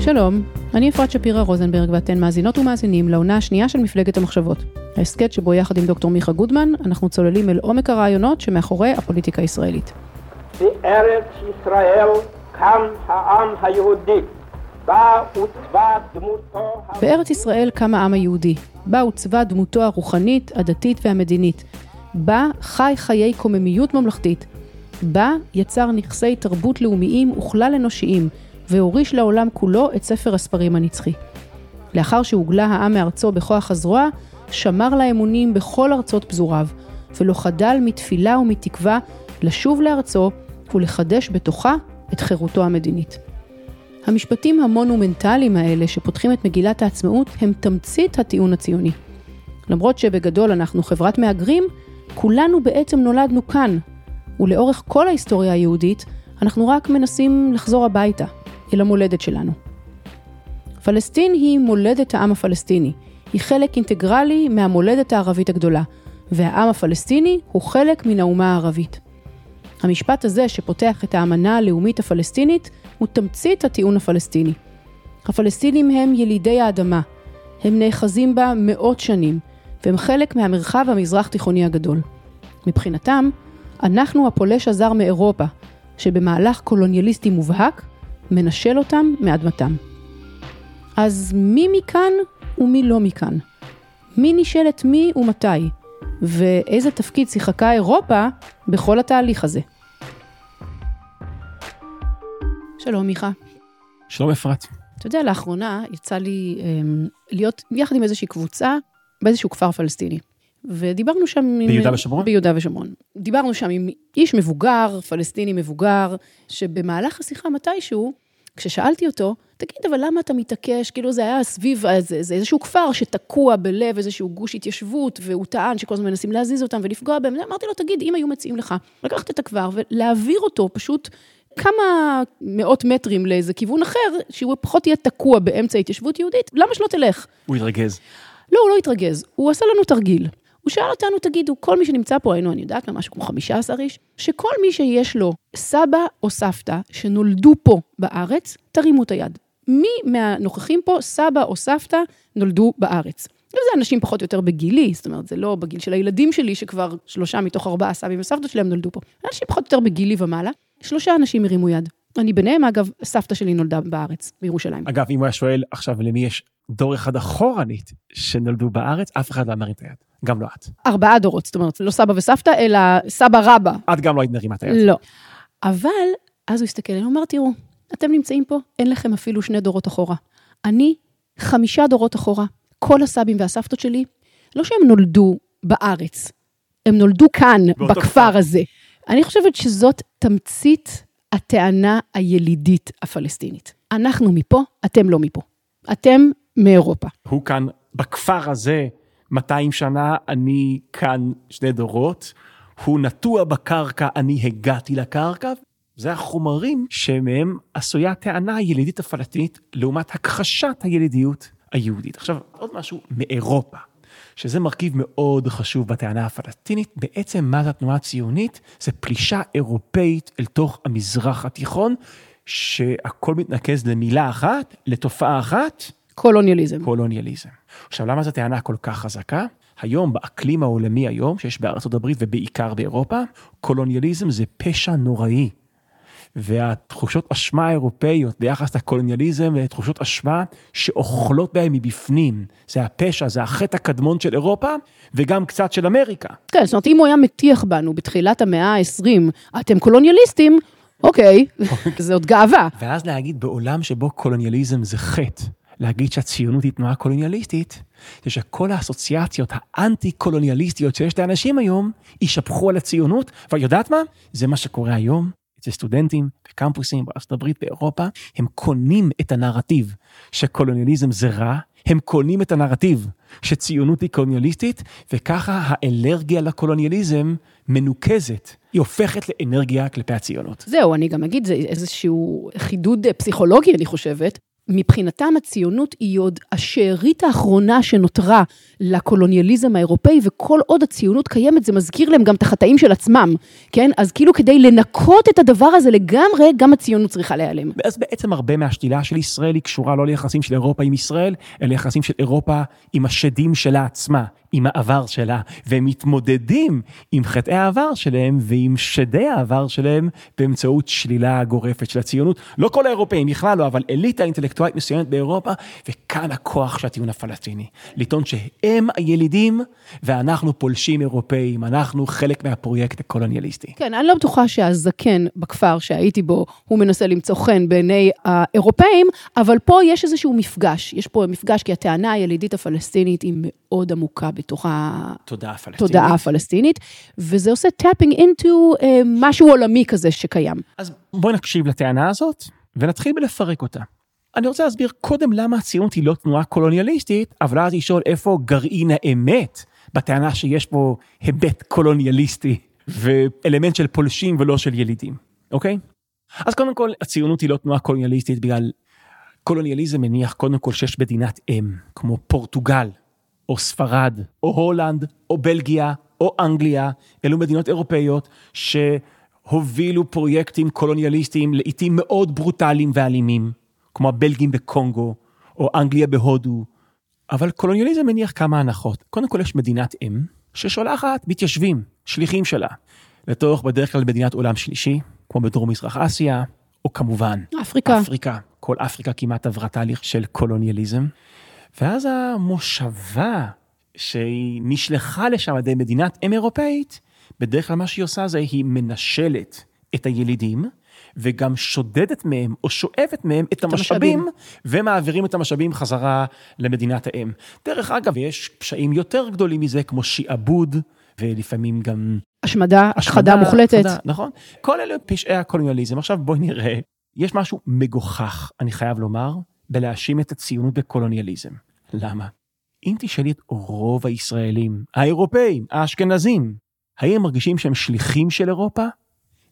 שלום, אני אפרת שפירא רוזנברג ואתן מאזינות ומאזינים לעונה השנייה של מפלגת המחשבות. ההסכת שבו יחד עם דוקטור מיכה גודמן, אנחנו צוללים אל עומק הרעיונות שמאחורי הפוליטיקה הישראלית. בארץ ישראל קם העם היהודי. בה עוצבה דמותו... בארץ ישראל קם העם היהודי, בה עוצבה דמותו הרוחנית, הדתית והמדינית. בה חי חיי קוממיות ממלכתית. בה יצר נכסי תרבות לאומיים וכלל אנושיים, והוריש לעולם כולו את ספר הספרים הנצחי. לאחר שהוגלה העם מארצו בכוח הזרוע, שמר לאמונים בכל ארצות פזוריו, ולא חדל מתפילה ומתקווה לשוב לארצו ולחדש בתוכה את חירותו המדינית. המשפטים המונומנטליים האלה שפותחים את מגילת העצמאות הם תמצית הטיעון הציוני. למרות שבגדול אנחנו חברת מהגרים, כולנו בעצם נולדנו כאן, ולאורך כל ההיסטוריה היהודית, אנחנו רק מנסים לחזור הביתה, אל המולדת שלנו. פלסטין היא מולדת העם הפלסטיני, היא חלק אינטגרלי מהמולדת הערבית הגדולה, והעם הפלסטיני הוא חלק מן האומה הערבית. המשפט הזה שפותח את האמנה הלאומית הפלסטינית הוא תמצית הטיעון הפלסטיני. הפלסטינים הם ילידי האדמה, הם נאחזים בה מאות שנים, והם חלק מהמרחב המזרח תיכוני הגדול. מבחינתם, אנחנו הפולש הזר מאירופה, שבמהלך קולוניאליסטי מובהק, מנשל אותם מאדמתם. אז מי מכאן ומי לא מכאן? מי נשאל את מי ומתי? ואיזה תפקיד שיחקה אירופה בכל התהליך הזה? שלום מיכה. שלום אפרת. אתה יודע, לאחרונה יצא לי um, להיות יחד עם איזושהי קבוצה באיזשהו כפר פלסטיני. ודיברנו שם ביהודה עם... ושומרון? ביהודה ושומרון. דיברנו שם עם איש מבוגר, פלסטיני מבוגר, שבמהלך השיחה מתישהו, כששאלתי אותו, תגיד, אבל למה אתה מתעקש? כאילו זה היה סביב, זה, זה איזשהו כפר שתקוע בלב איזשהו גוש התיישבות, והוא טען שכל הזמן מנסים להזיז אותם ולפגוע בהם. אמרתי לו, תגיד, אם היו מציעים לך לקחת את הכפר ולהעביר אותו פשוט כמה מאות מטרים לאיזה כיוון אחר, שהוא פחות יהיה תקוע באמצע התיישבות יהודית, למה שלא תלך? הוא התרגז. לא, הוא לא התרגז, הוא עשה לנו תרגיל. הוא שאל אותנו, תגידו, כל מי שנמצא פה, היינו, אני יודעת, משהו כמו 15 איש, שכל מי שיש לו סבא או סבתא שנולדו פה בארץ, תרימו את היד. מי מהנוכחים פה, סבא או סבתא, נולדו בארץ? וזה אנשים פחות או יותר בגילי, זאת אומרת, זה לא בגיל של הילדים שלי, שכבר שלושה מתוך ארבעה סבים וסבתות שלהם נולדו פה. אנשים פחות או יותר בגילי ומעלה, שלושה אנשים הרימו יד. אני ביניהם, אגב, סבתא שלי נולדה בארץ, בירושלים. אגב, אם הוא היה שואל עכשיו למי יש דור אחד אחורנית שנולדו בארץ, אף אחד לא אמר את היד. גם לא את. ארבעה דורות, זאת אומרת, לא סבא וסבתא, אלא סבא רבא. את גם לא היית מרימה את היד. לא. אבל, אז הוא הסתכל עלינו, אמר, תראו, אתם נמצאים פה, אין לכם אפילו שני דורות אחורה. אני, חמישה דורות אחורה. כל הסבים והסבתות שלי, לא שהם נולדו בארץ, הם נולדו כאן, בכפר כפר. הזה. אני חושבת שזאת תמצית הטענה הילידית הפלסטינית. אנחנו מפה, אתם לא מפה. אתם מאירופה. הוא כאן בכפר הזה 200 שנה, אני כאן שני דורות. הוא נטוע בקרקע, אני הגעתי לקרקע. זה החומרים שמהם עשויה הטענה הילידית הפלסטינית לעומת הכחשת הילידיות היהודית. עכשיו, עוד משהו מאירופה, שזה מרכיב מאוד חשוב בטענה הפלסטינית. בעצם מה זה התנועה הציונית? זה פלישה אירופאית אל תוך המזרח התיכון, שהכל מתנקז למילה אחת, לתופעה אחת. קולוניאליזם. קולוניאליזם. עכשיו, למה זו טענה כל כך חזקה? היום, באקלים העולמי היום, שיש בארצות הברית ובעיקר באירופה, קולוניאליזם זה פשע נוראי. והתחושות אשמה האירופאיות ביחס לקולוניאליזם ותחושות אשמה שאוכלות בהם מבפנים. זה הפשע, זה החטא הקדמון של אירופה וגם קצת של אמריקה. כן, זאת אומרת, אם הוא היה מטיח בנו בתחילת המאה ה-20, אתם קולוניאליסטים, אוקיי, זה עוד גאווה. ואז להגיד בעולם שבו קולוניאליזם זה חטא, להגיד שהציונות היא תנועה קולוניאליסטית, זה שכל האסוציאציות האנטי-קולוניאליסטיות שיש לאנשים היום, יישפכו על הציונות, ואת יודעת מה? זה מה שקורה היום אצל סטודנטים, בקמפוסים, בארצות הברית, באירופה, הם קונים את הנרטיב שקולוניאליזם זה רע, הם קונים את הנרטיב שציונות היא קולוניאליסטית, וככה האלרגיה לקולוניאליזם מנוקזת. היא הופכת לאנרגיה כלפי הציונות. זהו, אני גם אגיד, זה איזשהו חידוד פסיכולוגי, אני חושבת. מבחינתם הציונות היא עוד השארית האחרונה שנותרה לקולוניאליזם האירופאי, וכל עוד הציונות קיימת, זה מזכיר להם גם את החטאים של עצמם, כן? אז כאילו כדי לנקות את הדבר הזה לגמרי, גם הציונות צריכה להיעלם. אז בעצם הרבה מהשתילה של ישראל היא קשורה לא ליחסים של אירופה עם ישראל, אלא ליחסים של אירופה עם השדים שלה עצמה. עם העבר שלה, והם מתמודדים עם חטאי העבר שלהם ועם שדי העבר שלהם באמצעות שלילה גורפת של הציונות. לא כל האירופאים, בכלל לא, אבל אליטה אינטלקטואלית מסוימת באירופה, וכאן הכוח של הטיעון הפלסטיני. לטעון שהם הילידים ואנחנו פולשים אירופאים, אנחנו חלק מהפרויקט הקולוניאליסטי. כן, אני לא בטוחה שהזקן בכפר שהייתי בו, הוא מנסה למצוא חן בעיני האירופאים, אבל פה יש איזשהו מפגש. יש פה מפגש כי הטענה הילידית הפלסטינית היא מאוד עמוקה בתוך התודעה הפלסטינית. וזה עושה tapping into uh, משהו עולמי כזה שקיים. אז בואי נקשיב לטענה הזאת, ונתחיל בלפרק אותה. אני רוצה להסביר קודם למה הציונות היא לא תנועה קולוניאליסטית, אבל אז לשאול איפה גרעין האמת בטענה שיש פה היבט קולוניאליסטי ואלמנט של פולשים ולא של ילידים, אוקיי? אז קודם כל, הציונות היא לא תנועה קולוניאליסטית בגלל קולוניאליזם מניח קודם כל שיש מדינת אם, כמו פורטוגל, או ספרד, או הולנד, או בלגיה, או אנגליה, אלו מדינות אירופאיות שהובילו פרויקטים קולוניאליסטיים לעיתים מאוד ברוטליים ואלימים, כמו הבלגים בקונגו, או אנגליה בהודו, אבל קולוניאליזם מניח כמה הנחות. קודם כל יש מדינת אם, ששולחת מתיישבים, שליחים שלה, לתוך בדרך כלל מדינת עולם שלישי, כמו בדרום מזרח אסיה, או כמובן, אפריקה. אפריקה, כל אפריקה כמעט עברה תהליך של קולוניאליזם. ואז המושבה שהיא נשלחה לשם על ידי מדינת אם אירופאית, בדרך כלל מה שהיא עושה זה היא מנשלת את הילידים, וגם שודדת מהם או שואבת מהם את, את המשאבים, ומעבירים את המשאבים חזרה למדינת האם. דרך אגב, יש פשעים יותר גדולים מזה, כמו שעבוד, ולפעמים גם... השמדה, השחדה מוחלטת. השחדה, נכון. כל אלה פשעי הקולוניאליזם. עכשיו בואי נראה, יש משהו מגוחך, אני חייב לומר, בלהאשים את הציונות בקולוניאליזם. למה? אם תשאלי את רוב הישראלים, האירופאים, האשכנזים, האם הם מרגישים שהם שליחים של אירופה?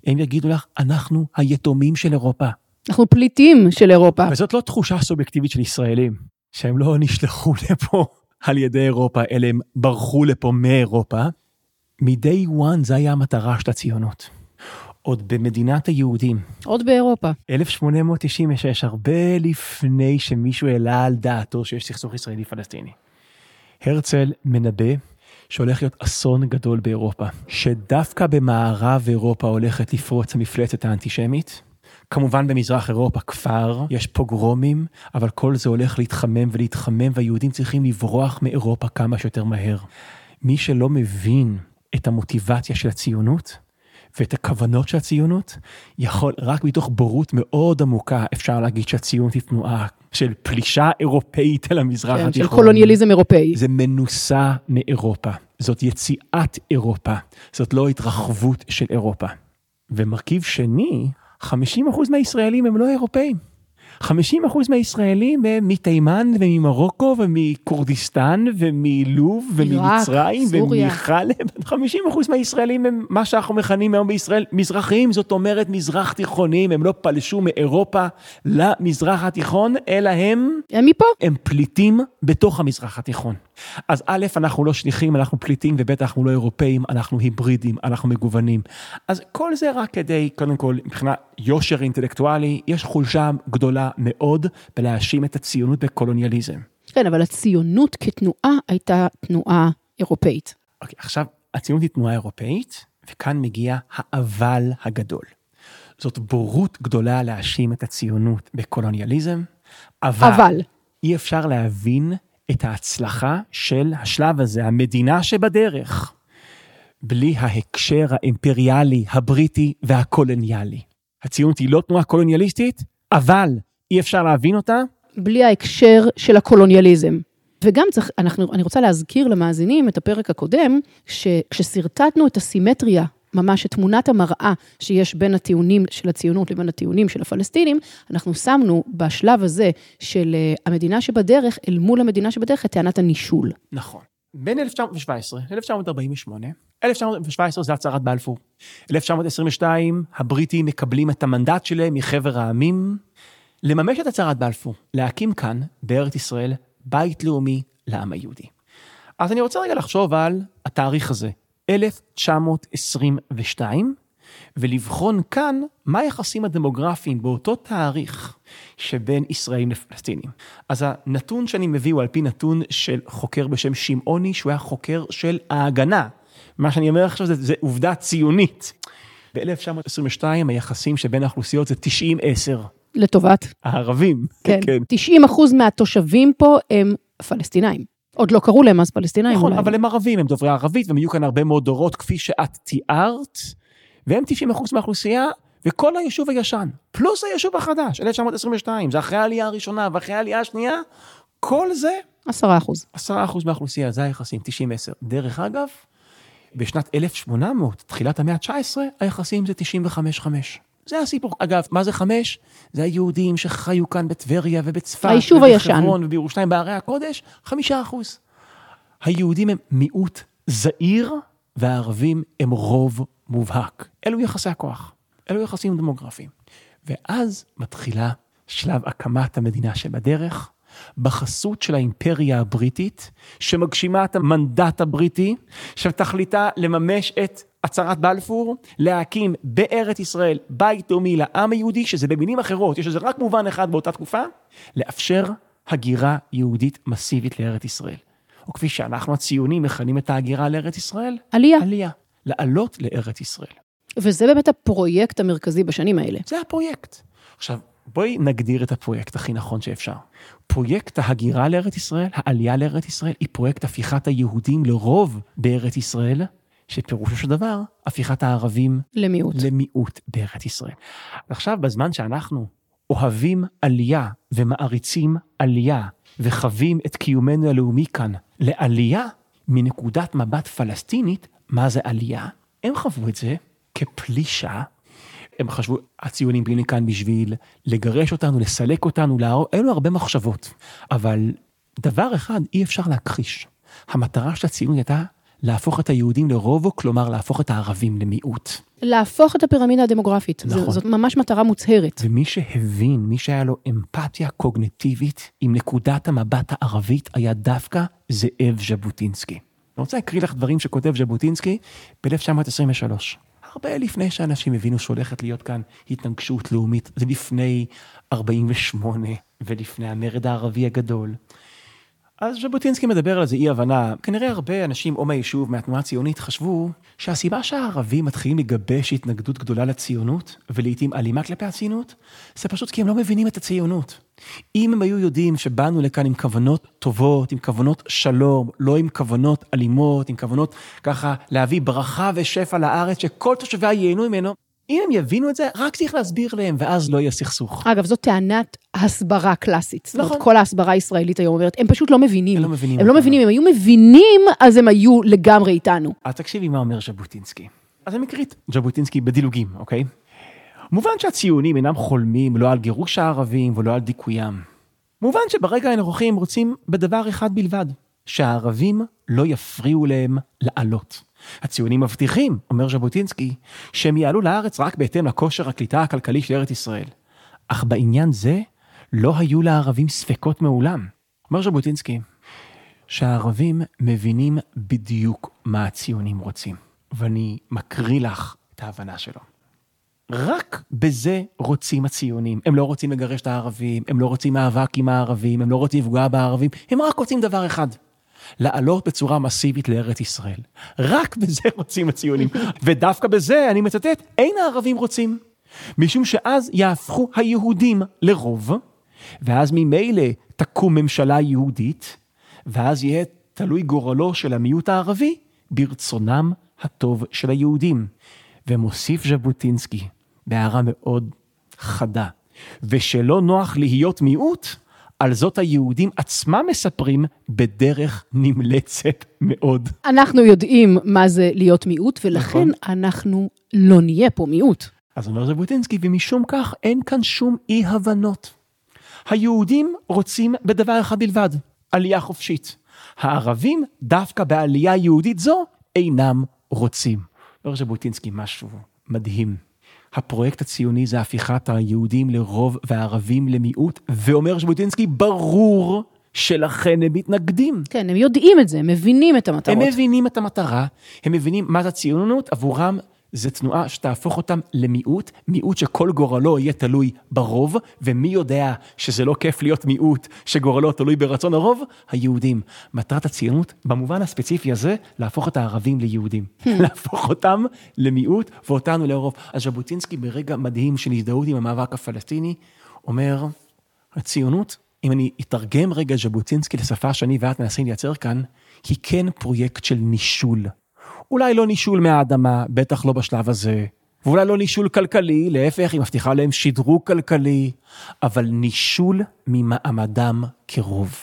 הם יגידו לך, אנחנו היתומים של אירופה. אנחנו פליטים של אירופה. וזאת לא תחושה סובייקטיבית של ישראלים, שהם לא נשלחו לפה על ידי אירופה, אלא הם ברחו לפה מאירופה. מ-day one זה היה המטרה של הציונות. עוד במדינת היהודים. עוד באירופה. 1896, הרבה לפני שמישהו העלה על דעתו שיש סכסוך ישראלי-פלסטיני. הרצל מנבא שהולך להיות אסון גדול באירופה, שדווקא במערב אירופה הולכת לפרוץ המפלצת האנטישמית. כמובן במזרח אירופה כבר יש פוגרומים, אבל כל זה הולך להתחמם ולהתחמם והיהודים צריכים לברוח מאירופה כמה שיותר מהר. מי שלא מבין את המוטיבציה של הציונות, ואת הכוונות של הציונות, יכול רק מתוך בורות מאוד עמוקה אפשר להגיד שהציונות היא תנועה של פלישה אירופאית אל המזרח כן, התיכון. של קולוניאליזם אירופאי. זה מנוסה מאירופה, זאת יציאת אירופה, זאת לא התרחבות של אירופה. ומרכיב שני, 50% מהישראלים הם לא אירופאים. 50% מהישראלים הם מתימן וממרוקו ומכורדיסטן ומלוב ומצרים ומחלב. 50% מהישראלים הם מה שאנחנו מכנים היום בישראל מזרחים, זאת אומרת מזרח תיכונים, הם לא פלשו מאירופה למזרח התיכון, אלא הם... הם מפה. הם פליטים בתוך המזרח התיכון. אז א', אנחנו לא שליחים, אנחנו פליטים, וב', אנחנו לא אירופאים, אנחנו היברידים, אנחנו מגוונים. אז כל זה רק כדי, קודם כל, מבחינת יושר אינטלקטואלי, יש חולשה גדולה מאוד בלהאשים את הציונות בקולוניאליזם. כן, אבל הציונות כתנועה הייתה תנועה אירופאית. אוקיי, עכשיו, הציונות היא תנועה אירופאית, וכאן מגיע האבל הגדול. זאת בורות גדולה להאשים את הציונות בקולוניאליזם, אבל, אבל. אי אפשר להבין את ההצלחה של השלב הזה, המדינה שבדרך, בלי ההקשר האימפריאלי, הבריטי והקולוניאלי. הציונות היא לא תנועה קולוניאליסטית, אבל אי אפשר להבין אותה. בלי ההקשר של הקולוניאליזם. וגם צריך, אנחנו, אני רוצה להזכיר למאזינים את הפרק הקודם, שכששרטטנו את הסימטריה ממש את תמונת המראה שיש בין הטיעונים של הציונות לבין הטיעונים של הפלסטינים, אנחנו שמנו בשלב הזה של אה, המדינה שבדרך, אל מול המדינה שבדרך, את טענת הנישול. נכון. בין 1917 ל-1948, 1917 זה הצהרת בלפור. 1922 הבריטים מקבלים את המנדט שלהם מחבר העמים לממש את הצהרת בלפור, להקים כאן, בארץ ישראל, בית לאומי לעם היהודי. אז אני רוצה רגע לחשוב על התאריך הזה, 1922, ולבחון כאן מה היחסים הדמוגרפיים באותו תאריך שבין ישראלים לפלסטינים. אז הנתון שאני מביא הוא על פי נתון של חוקר בשם שמעוני, שהוא היה חוקר של ההגנה. מה שאני אומר עכשיו זה, זה עובדה ציונית. ב-1922 היחסים שבין האוכלוסיות זה 90-10. לטובת? הערבים. כן. כן. 90 אחוז מהתושבים פה הם פלסטינאים. עוד לא קראו להם אז פלסטינאים נכון, אולי. אבל הם ערבים, הם דוברי ערבית, והם יהיו כאן הרבה מאוד דורות, כפי שאת תיארת, והם 90 אחוז מהאוכלוסייה, וכל היישוב הישן, פלוס היישוב החדש, 1922, זה אחרי העלייה הראשונה ואחרי העלייה השנייה, כל זה... 10 אחוז. 10 אחוז מהאוכלוסייה, זה היחסים, 90-10. דרך אגב, בשנת 1800, תחילת המאה ה-19, היחסים זה 95-5. זה הסיפור. אגב, מה זה חמש? זה היהודים שחיו כאן בטבריה ובצפת. היישוב הישן. ובחברון ובירושלים, בערי הקודש, חמישה אחוז. היהודים הם מיעוט זעיר, והערבים הם רוב מובהק. אלו יחסי הכוח, אלו יחסים דמוגרפיים. ואז מתחילה שלב הקמת המדינה שבדרך, בחסות של האימפריה הבריטית, שמגשימה את המנדט הבריטי, שתכליתה לממש את הצהרת בלפור, להקים בארץ ישראל בית לאומי לעם היהודי, שזה במילים אחרות, יש לזה רק מובן אחד באותה תקופה, לאפשר הגירה יהודית מסיבית לארץ ישראל. או כפי שאנחנו הציונים מכנים את ההגירה לארץ ישראל, עלייה. עלייה. לעלות לארץ ישראל. וזה באמת הפרויקט המרכזי בשנים האלה. זה הפרויקט. עכשיו, בואי נגדיר את הפרויקט הכי נכון שאפשר. פרויקט ההגירה לארץ ישראל, העלייה לארץ ישראל, היא פרויקט הפיכת היהודים לרוב בארץ ישראל, שפירושו של דבר, הפיכת הערבים למיעוט. למיעוט בארץ ישראל. עכשיו, בזמן שאנחנו אוהבים עלייה ומעריצים עלייה, וחווים את קיומנו הלאומי כאן לעלייה, מנקודת מבט פלסטינית, מה זה עלייה? הם חוו את זה כפלישה. הם חשבו, הציונים באים לכאן בשביל לגרש אותנו, לסלק אותנו, להרוג, אלו הרבה מחשבות. אבל דבר אחד אי אפשר להכחיש. המטרה של הציונות הייתה להפוך את היהודים לרוב, כלומר להפוך את הערבים למיעוט. להפוך את הפירמידה הדמוגרפית. נכון. זאת ממש מטרה מוצהרת. ומי שהבין, מי שהיה לו אמפתיה קוגנטיבית עם נקודת המבט הערבית, היה דווקא זאב ז'בוטינסקי. אני רוצה להקריא לך דברים שכותב ז'בוטינסקי ב-1923. הרבה לפני שאנשים הבינו שהולכת להיות כאן התנגשות לאומית, זה לפני 48 ולפני המרד הערבי הגדול. אז ז'בוטינסקי מדבר על איזה אי הבנה, כנראה הרבה אנשים או מהיישוב, מהתנועה הציונית, חשבו שהסיבה שהערבים מתחילים לגבש התנגדות גדולה לציונות, ולעיתים אלימה כלפי הציונות, זה פשוט כי הם לא מבינים את הציונות. אם הם היו יודעים שבאנו לכאן עם כוונות טובות, עם כוונות שלום, לא עם כוונות אלימות, עם כוונות ככה להביא ברכה ושפע לארץ, שכל תושביה ייהנו ממנו, אם הם יבינו את זה, רק צריך להסביר להם, ואז לא יהיה סכסוך. אגב, זאת טענת הסברה קלאסית. זאת נכון. אומרת, כל ההסברה הישראלית היום אומרת, הם פשוט לא מבינים. הם לא מבינים הם לא. מבינים, אם היו מבינים, אז הם היו לגמרי איתנו. אז תקשיבי מה אומר ז'בוטינסקי. אז אני מקריא את ז'בוטינסקי בדילוגים, אוקיי? מובן שהציונים אינם חולמים לא על גירוש הערבים ולא על דיכוים. מובן שברגע הנוכחי הם רוצים בדבר אחד בלבד, שהערבים לא יפריעו להם לעלות. הציונים מבטיחים, אומר ז'בוטינסקי, שהם יעלו לארץ רק בהתאם לכושר הקליטה הכלכלי של ארץ ישראל. אך בעניין זה לא היו לערבים ספקות מעולם. אומר ז'בוטינסקי, שהערבים מבינים בדיוק מה הציונים רוצים, ואני מקריא לך את ההבנה שלו. רק בזה רוצים הציונים. הם לא רוצים לגרש את הערבים, הם לא רוצים מאבק עם הערבים, הם לא רוצים לפגוע בערבים, הם רק רוצים דבר אחד, לעלות בצורה מסיבית לארץ ישראל. רק בזה רוצים הציונים. ודווקא בזה, אני מצטט, אין הערבים רוצים. משום שאז יהפכו היהודים לרוב, ואז ממילא תקום ממשלה יהודית, ואז יהיה תלוי גורלו של המיעוט הערבי ברצונם הטוב של היהודים. ומוסיף ז'בוטינסקי בהערה מאוד חדה, ושלא נוח להיות מיעוט, על זאת היהודים עצמם מספרים בדרך נמלצת מאוד. אנחנו יודעים מה זה להיות מיעוט, ולכן אנחנו לא נהיה פה מיעוט. אז אומר ז'בוטינסקי, ומשום כך אין כאן שום אי הבנות. היהודים רוצים בדבר אחד בלבד, עלייה חופשית. הערבים, דווקא בעלייה יהודית זו, אינם רוצים. אומר ז'בוטינסקי משהו מדהים. הפרויקט הציוני זה הפיכת היהודים לרוב והערבים למיעוט, ואומר ז'בוטינסקי, ברור שלכן הם מתנגדים. כן, הם יודעים את זה, הם מבינים את המטרות. הם מבינים את המטרה, הם מבינים מה זה הציונות, עבורם זה תנועה שתהפוך אותם למיעוט, מיעוט שכל גורלו יהיה תלוי ברוב, ומי יודע שזה לא כיף להיות מיעוט שגורלו תלוי ברצון הרוב? היהודים. מטרת הציונות, במובן הספציפי הזה, להפוך את הערבים ליהודים. להפוך אותם למיעוט ואותנו לרוב. אז ז'בוטינסקי ברגע מדהים של הזדהות עם המאבק הפלסטיני, אומר, הציונות, אם אני אתרגם רגע ז'בוטינסקי לשפה שאני ואת מנסים לייצר כאן, היא כן פרויקט של נישול. אולי לא נישול מהאדמה, בטח לא בשלב הזה. ואולי לא נישול כלכלי, להפך, היא מבטיחה להם שדרוג כלכלי, אבל נישול ממעמדם כרוב.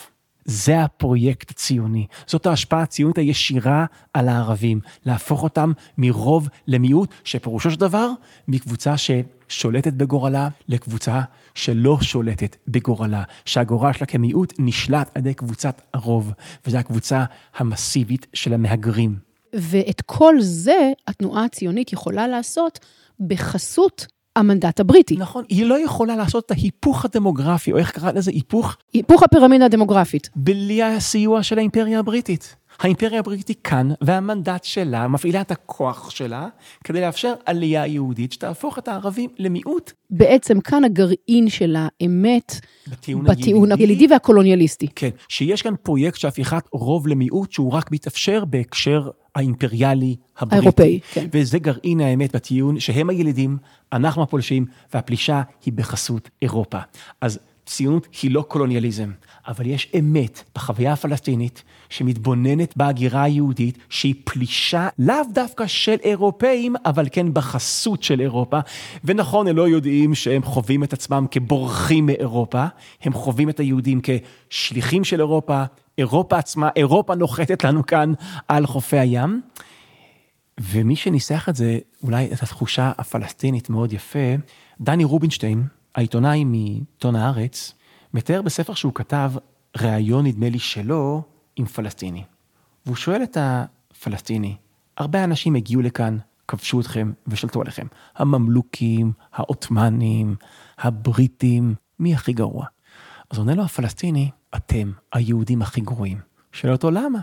זה הפרויקט הציוני, זאת ההשפעה הציונית הישירה על הערבים, להפוך אותם מרוב למיעוט, שפירושו של דבר, מקבוצה ששולטת בגורלה לקבוצה שלא שולטת בגורלה, שהגורל שלה כמיעוט נשלט על ידי קבוצת הרוב, וזו הקבוצה המסיבית של המהגרים. ואת כל זה התנועה הציונית יכולה לעשות בחסות המנדט הבריטי. נכון, היא לא יכולה לעשות את ההיפוך הדמוגרפי, או איך קראת לזה? היפוך? היפוך הפירמידה הדמוגרפית. בלי הסיוע של האימפריה הבריטית. האימפריה הבריטית כאן, והמנדט שלה, מפעילה את הכוח שלה, כדי לאפשר עלייה יהודית שתהפוך את הערבים למיעוט. בעצם כאן הגרעין של האמת, בטיעון, בטיעון הילידי והקולוניאליסטי. כן, שיש כאן פרויקט של הפיכת רוב למיעוט, שהוא רק מתאפשר בהקשר האימפריאלי הבריטי. האירופאי, כן. וזה גרעין האמת בטיעון, שהם הילידים, אנחנו הפולשים, והפלישה היא בחסות אירופה. אז ציונות היא לא קולוניאליזם, אבל יש אמת בחוויה הפלסטינית שמתבוננת בהגירה היהודית, שהיא פלישה לאו דווקא של אירופאים, אבל כן בחסות של אירופה. ונכון, הם לא יודעים שהם חווים את עצמם כבורחים מאירופה, הם חווים את היהודים כשליחים של אירופה, אירופה עצמה, אירופה נוחתת לנו כאן על חופי הים. ומי שניסח את זה, אולי את התחושה הפלסטינית מאוד יפה, דני רובינשטיין, העיתונאי מעיתון הארץ, מתאר בספר שהוא כתב, ראיון נדמה לי שלו, עם פלסטיני. והוא שואל את הפלסטיני, הרבה אנשים הגיעו לכאן, כבשו אתכם ושלטו עליכם. הממלוכים, העות'מאנים, הבריטים, מי הכי גרוע? אז עונה לו הפלסטיני, אתם היהודים הכי גרועים. שואל אותו למה?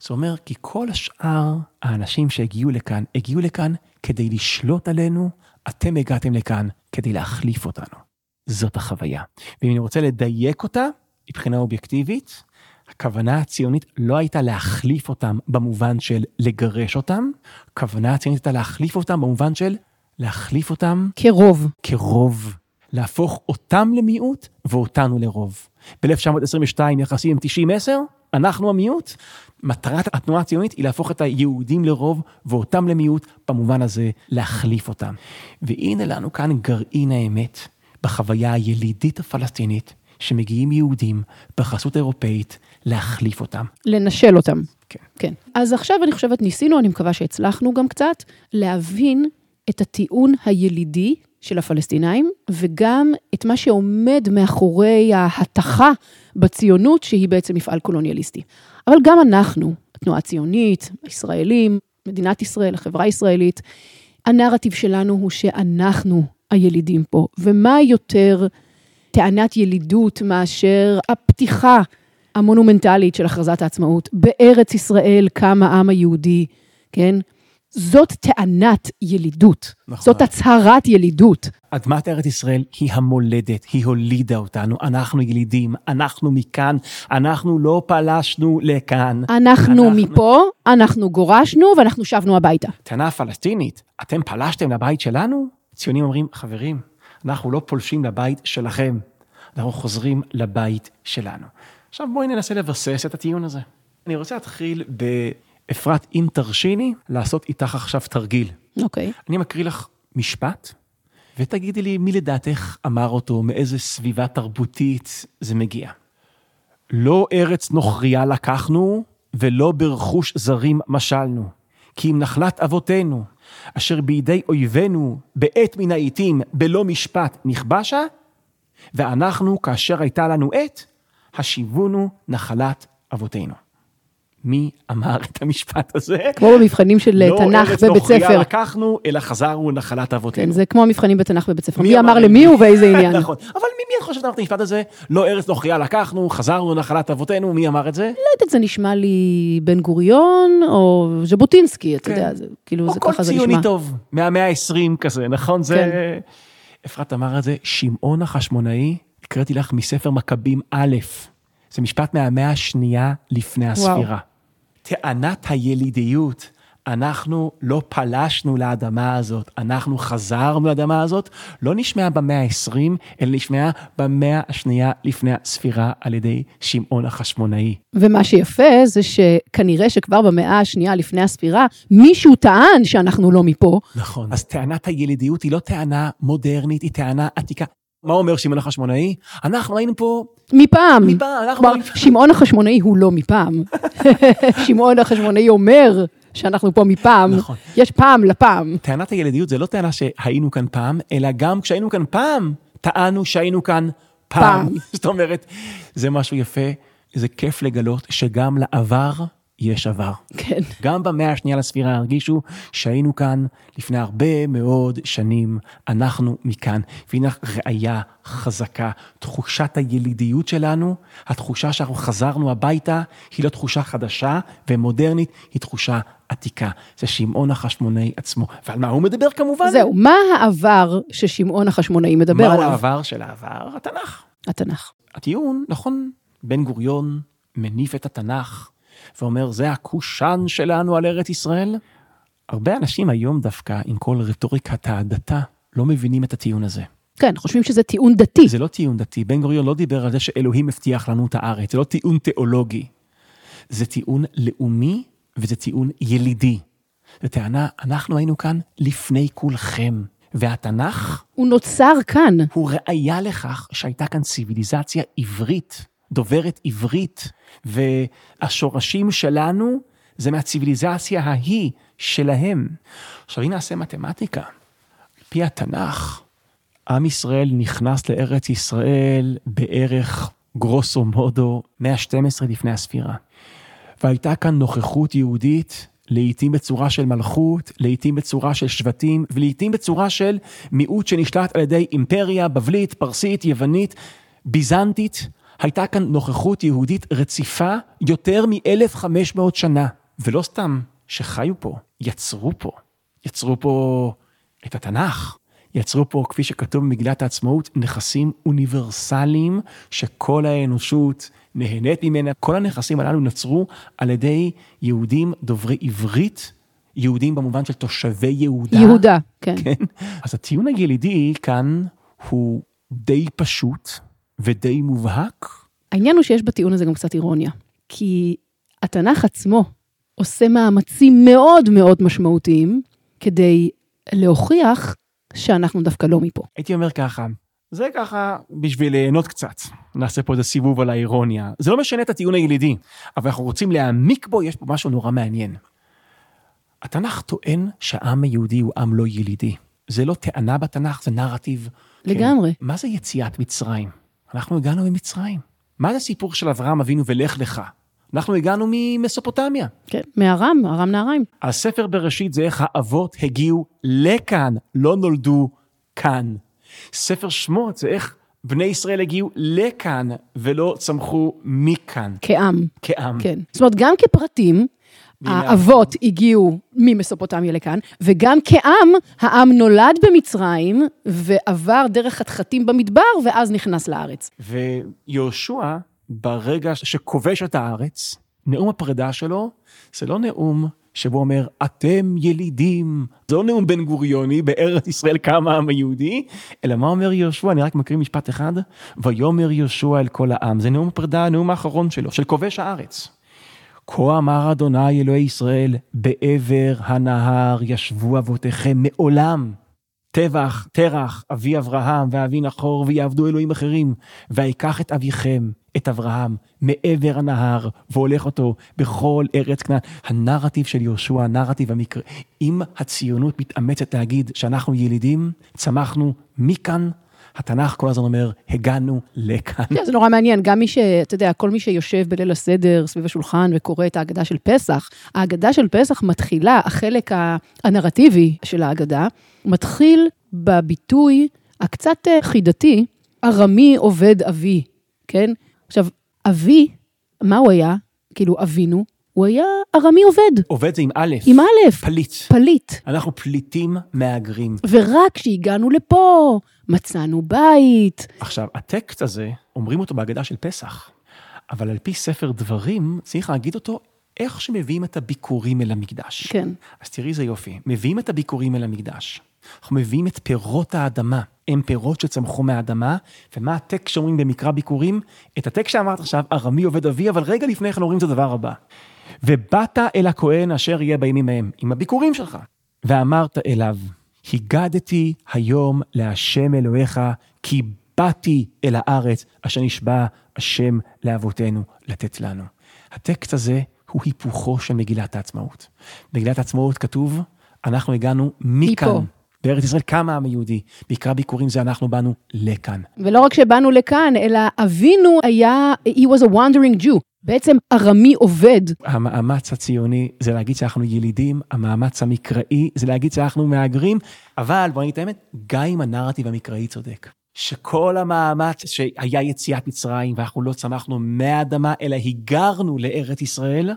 זה אומר כי כל השאר האנשים שהגיעו לכאן, הגיעו לכאן כדי לשלוט עלינו, אתם הגעתם לכאן כדי להחליף אותנו. זאת החוויה. ואם אני רוצה לדייק אותה, מבחינה אובייקטיבית, הכוונה הציונית לא הייתה להחליף אותם במובן של לגרש אותם, הכוונה הציונית הייתה להחליף אותם במובן של להחליף אותם כרוב. כרוב. להפוך אותם למיעוט ואותנו לרוב. ב-1922 יחסים הם 90-10, אנחנו המיעוט. מטרת התנועה הציונית היא להפוך את היהודים לרוב ואותם למיעוט, במובן הזה להחליף אותם. והנה לנו כאן גרעין האמת בחוויה הילידית הפלסטינית, שמגיעים יהודים בחסות אירופאית להחליף אותם. לנשל אותם. כן. כן. אז עכשיו אני חושבת ניסינו, אני מקווה שהצלחנו גם קצת, להבין את הטיעון הילידי של הפלסטינאים, וגם את מה שעומד מאחורי ההתכה בציונות, שהיא בעצם מפעל קולוניאליסטי. אבל גם אנחנו, התנועה הציונית, הישראלים, מדינת ישראל, החברה הישראלית, הנרטיב שלנו הוא שאנחנו הילידים פה, ומה יותר טענת ילידות מאשר הפתיחה המונומנטלית של הכרזת העצמאות. בארץ ישראל קם העם היהודי, כן? זאת טענת ילידות, נכון. זאת הצהרת ילידות. אדמת ארץ ישראל היא המולדת, היא הולידה אותנו, אנחנו ילידים, אנחנו מכאן, אנחנו לא פלשנו לכאן. אנחנו מפה, אנחנו גורשנו ואנחנו שבנו הביתה. טענה פלסטינית, אתם פלשתם לבית שלנו? ציונים אומרים, חברים, אנחנו לא פולשים לבית שלכם, אנחנו חוזרים לבית שלנו. עכשיו בואי ננסה לבסס את הטיעון הזה. אני רוצה להתחיל באפרת, אם תרשיני, לעשות איתך עכשיו תרגיל. אוקיי. אני מקריא לך משפט, ותגידי לי מי לדעתך אמר אותו, מאיזה סביבה תרבותית זה מגיע. לא ארץ נוכריה לקחנו, ולא ברכוש זרים משלנו. כי אם נחלת אבותינו, אשר בידי אויבינו בעת מן העיתים בלא משפט נכבשה, ואנחנו, כאשר הייתה לנו עת, השיבונו נחלת אבותינו. מי אמר את המשפט הזה? כמו במבחנים של לא תנ"ך ארץ בבית נוכריה ספר. לקחנו, אלא חזרנו נחלת אבותינו. כן, זה כמו המבחנים בתנ"ך בבית ספר. מי מי אמר למי ובאיזה עניין. נכון, אבל מי, מי את חושבת אמרת את המשפט הזה? לא ארץ נוכריה לקחנו, חזרנו נחלת אבותינו, מי אמר את זה? לא יודעת, זה נשמע לי בן גוריון או ז'בוטינסקי, אתה כן. יודע, זה- כאילו, או זה כל ככה זה ציוני נשמע. טוב, מהמאה ה-20 כזה, נכון? זה... כן. אפרת אמר את זה, שמעון החשמונאי, הקראתי לך מספר מכבים א', זה משפט מהמאה השנייה לפני הספירה. טענת הילידיות, אנחנו לא פלשנו לאדמה הזאת, אנחנו חזרנו לאדמה הזאת, לא נשמעה במאה ה-20, אלא נשמעה במאה השנייה לפני הספירה על ידי שמעון החשמונאי. ומה שיפה זה שכנראה שכבר במאה השנייה לפני הספירה, מישהו טען שאנחנו לא מפה. נכון. אז טענת הילידיות היא לא טענה מודרנית, היא טענה עתיקה. מה אומר שמעון החשמונאי? אנחנו היינו פה, מפעם. מפעם, אנחנו. שמעון החשמונאי הוא לא מפעם. שמעון החשמונאי אומר שאנחנו פה מפעם. נכון. יש פעם לפעם. טענת הילידיות זה לא טענה שהיינו כאן פעם, אלא גם כשהיינו כאן פעם, טענו שהיינו כאן פעם. פעם. זאת אומרת, זה משהו יפה, זה כיף לגלות שגם לעבר יש עבר. כן. גם במאה השנייה לספירה הרגישו שהיינו כאן לפני הרבה מאוד שנים, אנחנו מכאן. והנה ראייה חזקה, תחושת הילידיות שלנו, התחושה שאנחנו חזרנו הביתה, היא לא תחושה חדשה ומודרנית, היא תחושה עתיקה. זה שמעון החשמונאי עצמו. ועל מה הוא מדבר כמובן? זהו, מה העבר ששמעון החשמונאי מדבר מהו עליו? העבר של העבר? התנ"ך. התנ"ך. הטיעון, נכון, בן גוריון מניף את התנ"ך ואומר, זה הקושאן שלנו על ארץ ישראל. הרבה אנשים היום דווקא, עם כל רטוריקת ההדתה, לא מבינים את הטיעון הזה. כן, חושבים שזה טיעון דתי. זה לא טיעון דתי, בן גוריון לא דיבר על זה שאלוהים הבטיח לנו את הארץ, זה לא טיעון תיאולוגי. זה טיעון לאומי וזה טיעון ילידי. זו טענה, אנחנו היינו כאן לפני כולכם, והתנ"ך הוא נוצר כאן. הוא ראיה לכך שהייתה כאן ציוויליזציה עברית, דוברת עברית, והשורשים שלנו זה מהציוויליזציה ההיא שלהם. עכשיו, אם נעשה מתמטיקה, על פי התנ"ך, עם ישראל נכנס לארץ ישראל בערך גרוסו מודו 112 לפני הספירה. והייתה כאן נוכחות יהודית, לעתים בצורה של מלכות, לעתים בצורה של שבטים, ולעתים בצורה של מיעוט שנשלט על ידי אימפריה בבלית, פרסית, יוונית, ביזנטית. הייתה כאן נוכחות יהודית רציפה יותר מ-1500 שנה. ולא סתם שחיו פה, יצרו פה. יצרו פה את התנ"ך. יצרו פה, כפי שכתוב במגילת העצמאות, נכסים אוניברסליים שכל האנושות נהנית ממנה. כל הנכסים הללו נוצרו על ידי יהודים דוברי עברית, יהודים במובן של תושבי יהודה. יהודה, כן. כן. אז הטיעון הילידי כאן הוא די פשוט ודי מובהק. העניין הוא שיש בטיעון הזה גם קצת אירוניה. כי התנ"ך עצמו עושה מאמצים מאוד מאוד משמעותיים כדי להוכיח שאנחנו דווקא לא מפה. הייתי אומר ככה, זה ככה בשביל ליהנות קצת. נעשה פה איזה סיבוב על האירוניה. זה לא משנה את הטיעון הילידי, אבל אנחנו רוצים להעמיק בו, יש פה משהו נורא מעניין. התנ"ך טוען שהעם היהודי הוא עם לא ילידי. זה לא טענה בתנ"ך, זה נרטיב. לגמרי. כן. מה זה יציאת מצרים? אנחנו הגענו ממצרים. מה זה סיפור של אברהם אבינו ולך לך? אנחנו הגענו ממסופוטמיה. כן, מארם, ארם נהריים. הספר בראשית זה איך האבות הגיעו לכאן, לא נולדו כאן. ספר שמות זה איך בני ישראל הגיעו לכאן ולא צמחו מכאן, כעם. כעם. כן. זאת אומרת, גם כפרטים, האבות הגיעו ממסופוטמיה לכאן, וגם כעם, העם נולד במצרים, ועבר דרך חתחתים במדבר, ואז נכנס לארץ. ויהושע, ברגע שכובש את הארץ, נאום הפרידה שלו, זה לא נאום שבו אומר, אתם ילידים. זה לא נאום בן גוריוני, בארץ ישראל קם העם היהודי, אלא מה אומר יהושע? אני רק מקריא משפט אחד, ויאמר יהושע אל כל העם. זה נאום הפרידה, הנאום האחרון שלו, של כובש הארץ. כה אמר אדוני אלוהי ישראל, בעבר הנהר ישבו אבותיכם מעולם. טבח, תרח, אבי אברהם ואבי נחור, ויעבדו אלוהים אחרים. ויקח את אביכם, את אברהם מעבר הנהר והולך אותו בכל ארץ כנען. הנרטיב של יהושע, הנרטיב המקרה, אם הציונות מתאמצת להגיד שאנחנו ילידים, צמחנו מכאן, התנ"ך כל הזמן אומר, הגענו לכאן. כן, זה נורא מעניין, גם מי ש... אתה יודע, כל מי שיושב בליל הסדר סביב השולחן וקורא את ההגדה של פסח, ההגדה של פסח מתחילה, החלק הנרטיבי של ההגדה, מתחיל בביטוי הקצת אה, חידתי, ארמי עובד אבי, כן? עכשיו, אבי, מה הוא היה? כאילו, אבינו, הוא היה ארמי עובד. עובד זה עם א', עם א', פליט. פליט. אנחנו פליטים מהגרים. ורק כשהגענו לפה, מצאנו בית. עכשיו, הטקסט הזה, אומרים אותו בהגדה של פסח, אבל על פי ספר דברים, צריך להגיד אותו איך שמביאים את הביקורים אל המקדש. כן. אז תראי איזה יופי, מביאים את הביקורים אל המקדש. אנחנו מביאים את פירות האדמה, הם פירות שצמחו מהאדמה, ומה הטקסט שאומרים במקרא ביקורים? את הטקסט שאמרת עכשיו, ארמי עובד אבי, אבל רגע לפני כן אומרים את הדבר הבא. ובאת אל הכהן אשר יהיה בימים ההם, עם הביקורים שלך, ואמרת אליו, הגדתי היום להשם אלוהיך, כי באתי אל הארץ אשר נשבע השם לאבותינו לתת לנו. הטקסט הזה הוא היפוכו של מגילת העצמאות. במגילת העצמאות כתוב, אנחנו הגענו מכאן. מפה. בארץ ישראל קם העם היהודי, בעיקר ביקורים זה אנחנו באנו לכאן. ולא רק שבאנו לכאן, אלא אבינו היה, he was a wandering Jew. בעצם ארמי עובד. המאמץ הציוני זה להגיד שאנחנו ילידים, המאמץ המקראי זה להגיד שאנחנו מהגרים, אבל בוא נגיד את האמת, גם אם הנרטיב המקראי צודק. שכל המאמץ שהיה יציאת מצרים ואנחנו לא צמחנו מהאדמה אלא היגרנו לארץ ישראל,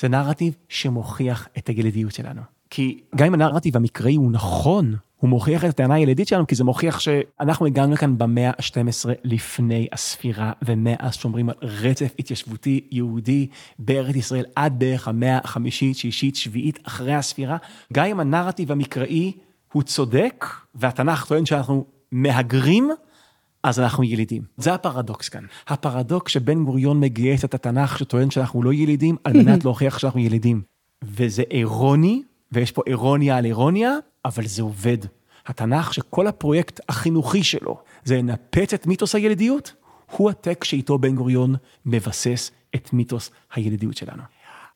זה נרטיב שמוכיח את הגלדיות שלנו. כי גם אם הנרטיב המקראי הוא נכון, הוא מוכיח את הטענה הילידית שלנו, כי זה מוכיח שאנחנו הגענו לכאן במאה ה-12 לפני הספירה, ומאז שומרים על רצף התיישבותי יהודי בארץ ישראל עד בערך המאה החמישית, שישית, שביעית, אחרי הספירה. גם אם הנרטיב המקראי הוא צודק, והתנ"ך טוען שאנחנו מהגרים, אז אנחנו ילידים. זה הפרדוקס כאן. הפרדוקס שבן גוריון מגייס את התנ"ך שטוען שאנחנו לא ילידים, על מנת להוכיח שאנחנו ילידים. וזה אירוני, ויש פה אירוניה על אירוניה, אבל זה עובד. התנ"ך שכל הפרויקט החינוכי שלו זה לנפץ את מיתוס הילידיות, הוא הטקסט שאיתו בן גוריון מבסס את מיתוס הילידיות שלנו.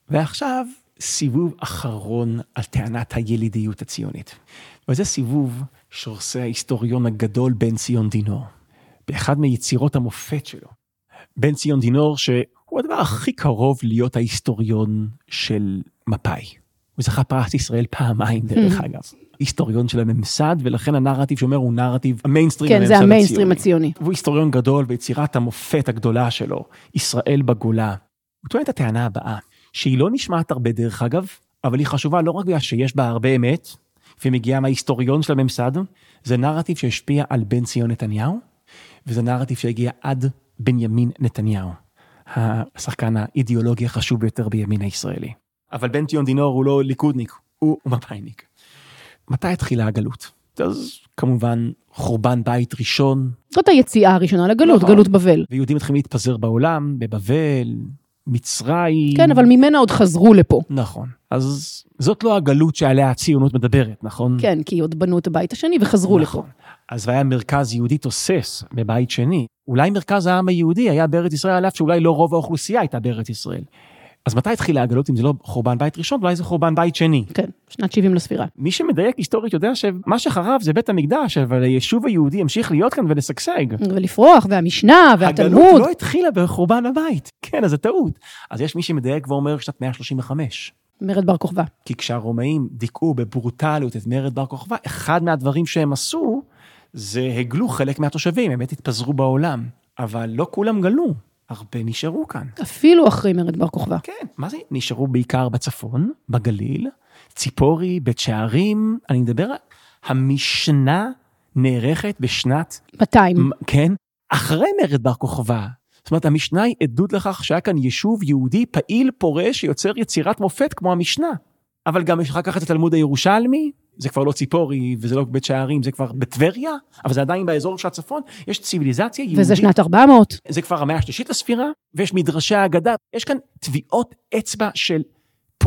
ועכשיו, סיבוב אחרון על טענת הילידיות הציונית. וזה סיבוב שעושה ההיסטוריון הגדול בן ציון דינור. באחד מיצירות המופת שלו. בן ציון דינור שהוא הדבר הכי קרוב להיות ההיסטוריון של מפא"י. הוא זכה פרס ישראל פעמיים דרך אגב. היסטוריון של הממסד ולכן הנרטיב שאומר הוא נרטיב המיינסטרים. כן, זה המיינסטרים הציוני. והוא היסטוריון גדול ביצירת המופת הגדולה שלו, ישראל בגולה. הוא טוען את הטענה הבאה, שהיא לא נשמעת הרבה דרך אגב, אבל היא חשובה לא רק בגלל שיש בה הרבה אמת, ומגיעה מההיסטוריון של הממסד, זה נרטיב שהשפיע על בן ציון נתניהו, וזה נרטיב שהגיע עד בנימין נתניהו, השחקן האידיאולוגי החשוב ביותר בימין הישראלי. אבל בן ציון דינור הוא לא ליכודניק, הוא מפא"יניק. מתי התחילה הגלות? אז כמובן חורבן בית ראשון. זאת היציאה הראשונה לגלות, נכון. גלות בבל. ויהודים מתחילים להתפזר בעולם, בבבל, מצרים. כן, אבל ממנה עוד חזרו לפה. נכון. אז זאת לא הגלות שעליה הציונות מדברת, נכון? כן, כי עוד בנו את הבית השני וחזרו לפה. נכון. אז והיה מרכז יהודי תוסס בבית שני. אולי מרכז העם היהודי היה בארץ ישראל, על אף שאולי לא רוב האוכלוסייה הייתה בארץ ישראל. אז מתי התחילה הגלות אם זה לא חורבן בית ראשון, אולי זה חורבן בית שני. כן, שנת 70 לספירה. מי שמדייק היסטורית יודע שמה שחרב זה בית המקדש, אבל היישוב היהודי המשיך להיות כאן ולשגשג. ולפרוח, והמשנה, והתלמוד. הגלות לא התחילה בחורבן הבית. כן, אז זה טעות. אז יש מי שמדייק ואומר שנת 135. מרד בר כוכבא. כי כשהרומאים דיכאו בברוטליות את מרד בר כוכבא, אחד מהדברים שהם עשו, זה הגלו חלק מהתושבים, הם באמת התפזרו בעולם. אבל לא כולם גלו, הרבה נשארו כאן. אפילו אחרי מרד בר כוכבא. כן, מה זה? נשארו בעיקר בצפון, בגליל, ציפורי, בית שערים, אני מדבר, על- המשנה נערכת בשנת, 200. כן, אחרי מרד בר כוכבא. זאת אומרת, המשנה היא עדות לכך שהיה כאן יישוב יהודי פעיל פורה שיוצר יצירת מופת כמו המשנה. אבל גם יש אחר כך את התלמוד הירושלמי, זה כבר לא ציפורי וזה לא בית שערים, זה כבר בטבריה, אבל זה עדיין באזור של הצפון, יש ציוויליזציה יהודית. וזה שנת 400. זה כבר המאה השלישית לספירה, ויש מדרשי האגדה, יש כאן טביעות אצבע של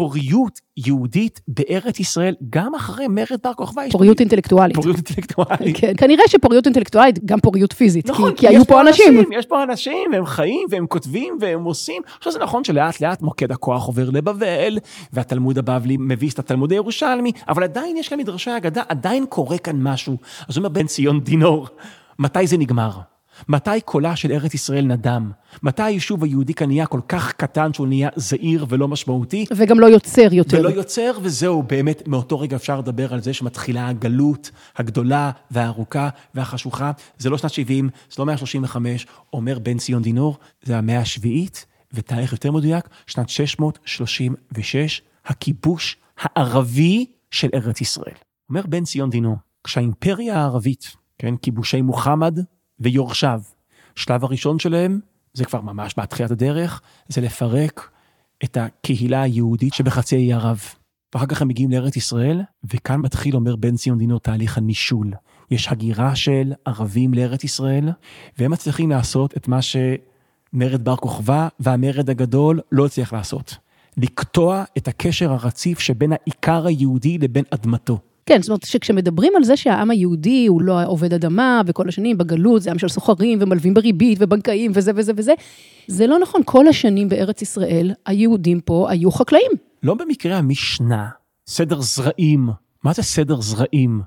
פוריות יהודית בארץ ישראל, גם אחרי מרד בר כוכבא. פוריות אינטלקטואלית. פוריות אינטלקטואלית. כן, כנראה שפוריות אינטלקטואלית, גם פוריות פיזית, כי- נכון, כי היו יש פה אנשים. יש פה אנשים, והם חיים, והם כותבים, והם עושים. עכשיו זה נכון שלאט לאט מוקד הכוח עובר לבבל, והתלמוד הבבלי מביס את התלמוד הירושלמי, אבל עדיין יש כאן מדרשי אגדה, עדיין קורה כאן משהו. אז אומר בן ציון דינור, מתי זה נגמר? מתי קולה של ארץ ישראל נדם? מתי היישוב היהודי כאן נהיה כל כך קטן שהוא נהיה זעיר ולא משמעותי? וגם לא יוצר יותר. ולא יוצר, וזהו, באמת, מאותו רגע אפשר לדבר על זה שמתחילה הגלות הגדולה והארוכה והחשוכה. זה לא שנת 70, זה לא 135, אומר בן ציון דינור, זה המאה השביעית, ותאריך יותר מדויק, שנת 636, הכיבוש הערבי של ארץ ישראל. אומר בן ציון דינור, כשהאימפריה הערבית, כן, כיבושי מוחמד ויורשיו, שלב הראשון שלהם, זה כבר ממש בהתחילת הדרך, זה לפרק את הקהילה היהודית שבחצי האי ערב. ואחר כך הם מגיעים לארץ ישראל, וכאן מתחיל, אומר בן ציון דינו, תהליך הנישול. יש הגירה של ערבים לארץ ישראל, והם מצליחים לעשות את מה שמרד בר כוכבא והמרד הגדול לא הצליח לעשות. לקטוע את הקשר הרציף שבין העיקר היהודי לבין אדמתו. כן, זאת אומרת שכשמדברים על זה שהעם היהודי הוא לא עובד אדמה, וכל השנים בגלות זה עם של סוחרים ומלווים בריבית ובנקאים וזה וזה וזה, זה לא נכון. כל השנים בארץ ישראל, היהודים פה היו חקלאים. לא במקרה המשנה, סדר זרעים. מה זה סדר זרעים?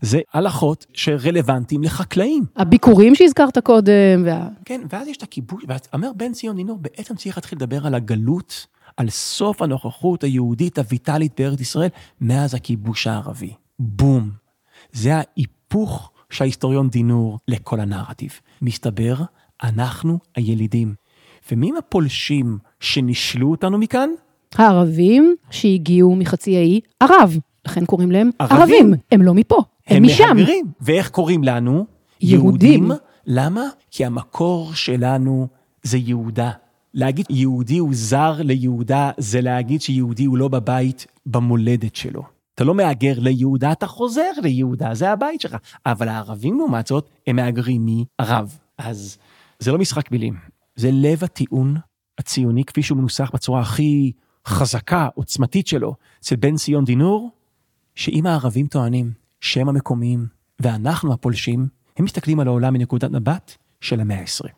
זה הלכות שרלוונטיים לחקלאים. הביקורים שהזכרת קודם, וה... כן, ואז יש את הכיבוש, ואומר בן ציון דינור, בעצם צריך להתחיל לדבר על הגלות, על סוף הנוכחות היהודית הויטלית בארץ ישראל, מאז הכיבוש הערבי. בום. זה ההיפוך שההיסטוריון דינור לכל הנרטיב. מסתבר, אנחנו הילידים. ומי הם הפולשים שנישלו אותנו מכאן? הערבים שהגיעו מחצי האי ערב, לכן קוראים להם ערבים. ערבים. הם לא מפה, הם, הם משם. מהגרים. ואיך קוראים לנו? יהודים. למה? כי המקור שלנו זה יהודה. להגיד יהודי הוא זר ליהודה, זה להגיד שיהודי הוא לא בבית במולדת שלו. אתה לא מהגר ליהודה, אתה חוזר ליהודה, זה הבית שלך. אבל הערבים לעומת זאת, הם מהגרים מערב. אז זה לא משחק מילים, זה לב הטיעון הציוני כפי שהוא מנוסח בצורה הכי חזקה, עוצמתית שלו, אצל בן ציון דינור, שאם הערבים טוענים שהם המקומיים ואנחנו הפולשים, הם מסתכלים על העולם מנקודת מבט של המאה ה-20.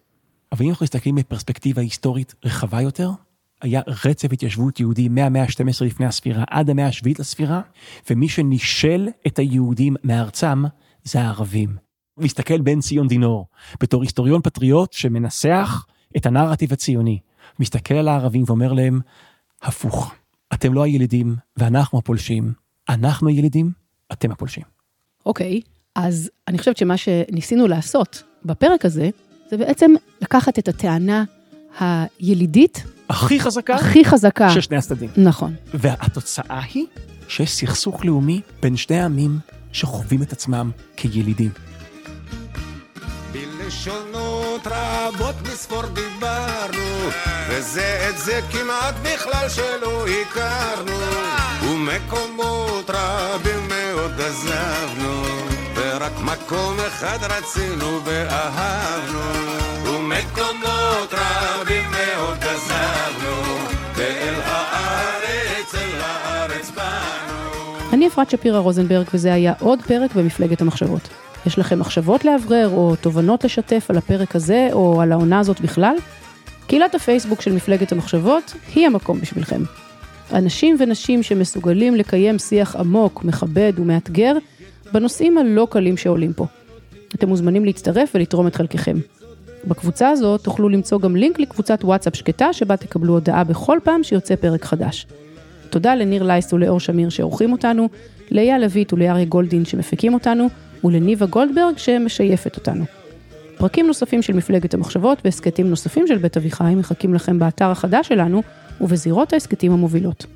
אבל אם אנחנו מסתכלים בפרספקטיבה היסטורית רחבה יותר, היה רצף התיישבות יהודי מהמאה ה-12 לפני הספירה עד המאה השביעית לספירה, ומי שנישל את היהודים מארצם זה הערבים. מסתכל בן ציון דינור, בתור היסטוריון פטריוט שמנסח את הנרטיב הציוני, מסתכל על הערבים ואומר להם, הפוך, אתם לא הילידים ואנחנו הפולשים, אנחנו הילידים, אתם הפולשים. אוקיי, אז אני חושבת שמה שניסינו לעשות בפרק הזה, זה בעצם לקחת את הטענה הילידית הכי חזקה הכי חזקה. של שני הצדדים. נכון. והתוצאה היא שיש סכסוך לאומי בין שני העמים שחווים את עצמם כילידים. בלשונות רבות מספור דיברנו, וזה את זה כמעט בכלל שלא הכרנו, ומקומות רבים מאוד עזבנו, ורק מקום אחד רצינו ואהבנו, ומקומות רבים מאוד עזבנו, ואל הארץ, אל הארץ באנו. אני אפרת שפירא רוזנברג, וזה היה עוד פרק במפלגת המחשבות. יש לכם מחשבות לאוורר או תובנות לשתף על הפרק הזה או על העונה הזאת בכלל? קהילת הפייסבוק של מפלגת המחשבות היא המקום בשבילכם. אנשים ונשים שמסוגלים לקיים שיח עמוק, מכבד ומאתגר בנושאים הלא קלים שעולים פה. אתם מוזמנים להצטרף ולתרום את חלקכם. בקבוצה הזאת תוכלו למצוא גם לינק לקבוצת וואטסאפ שקטה שבה תקבלו הודעה בכל פעם שיוצא פרק חדש. תודה לניר לייס ולאור שמיר שעורכים אותנו, לאייל לויט ולאריה גולדין שמפיקים אותנו, ולניבה גולדברג שמשייפת אותנו. פרקים נוספים של מפלגת המחשבות והסכתים נוספים של בית אביחי מחכים לכם באתר החדש שלנו ובזירות ההסכתים המובילות.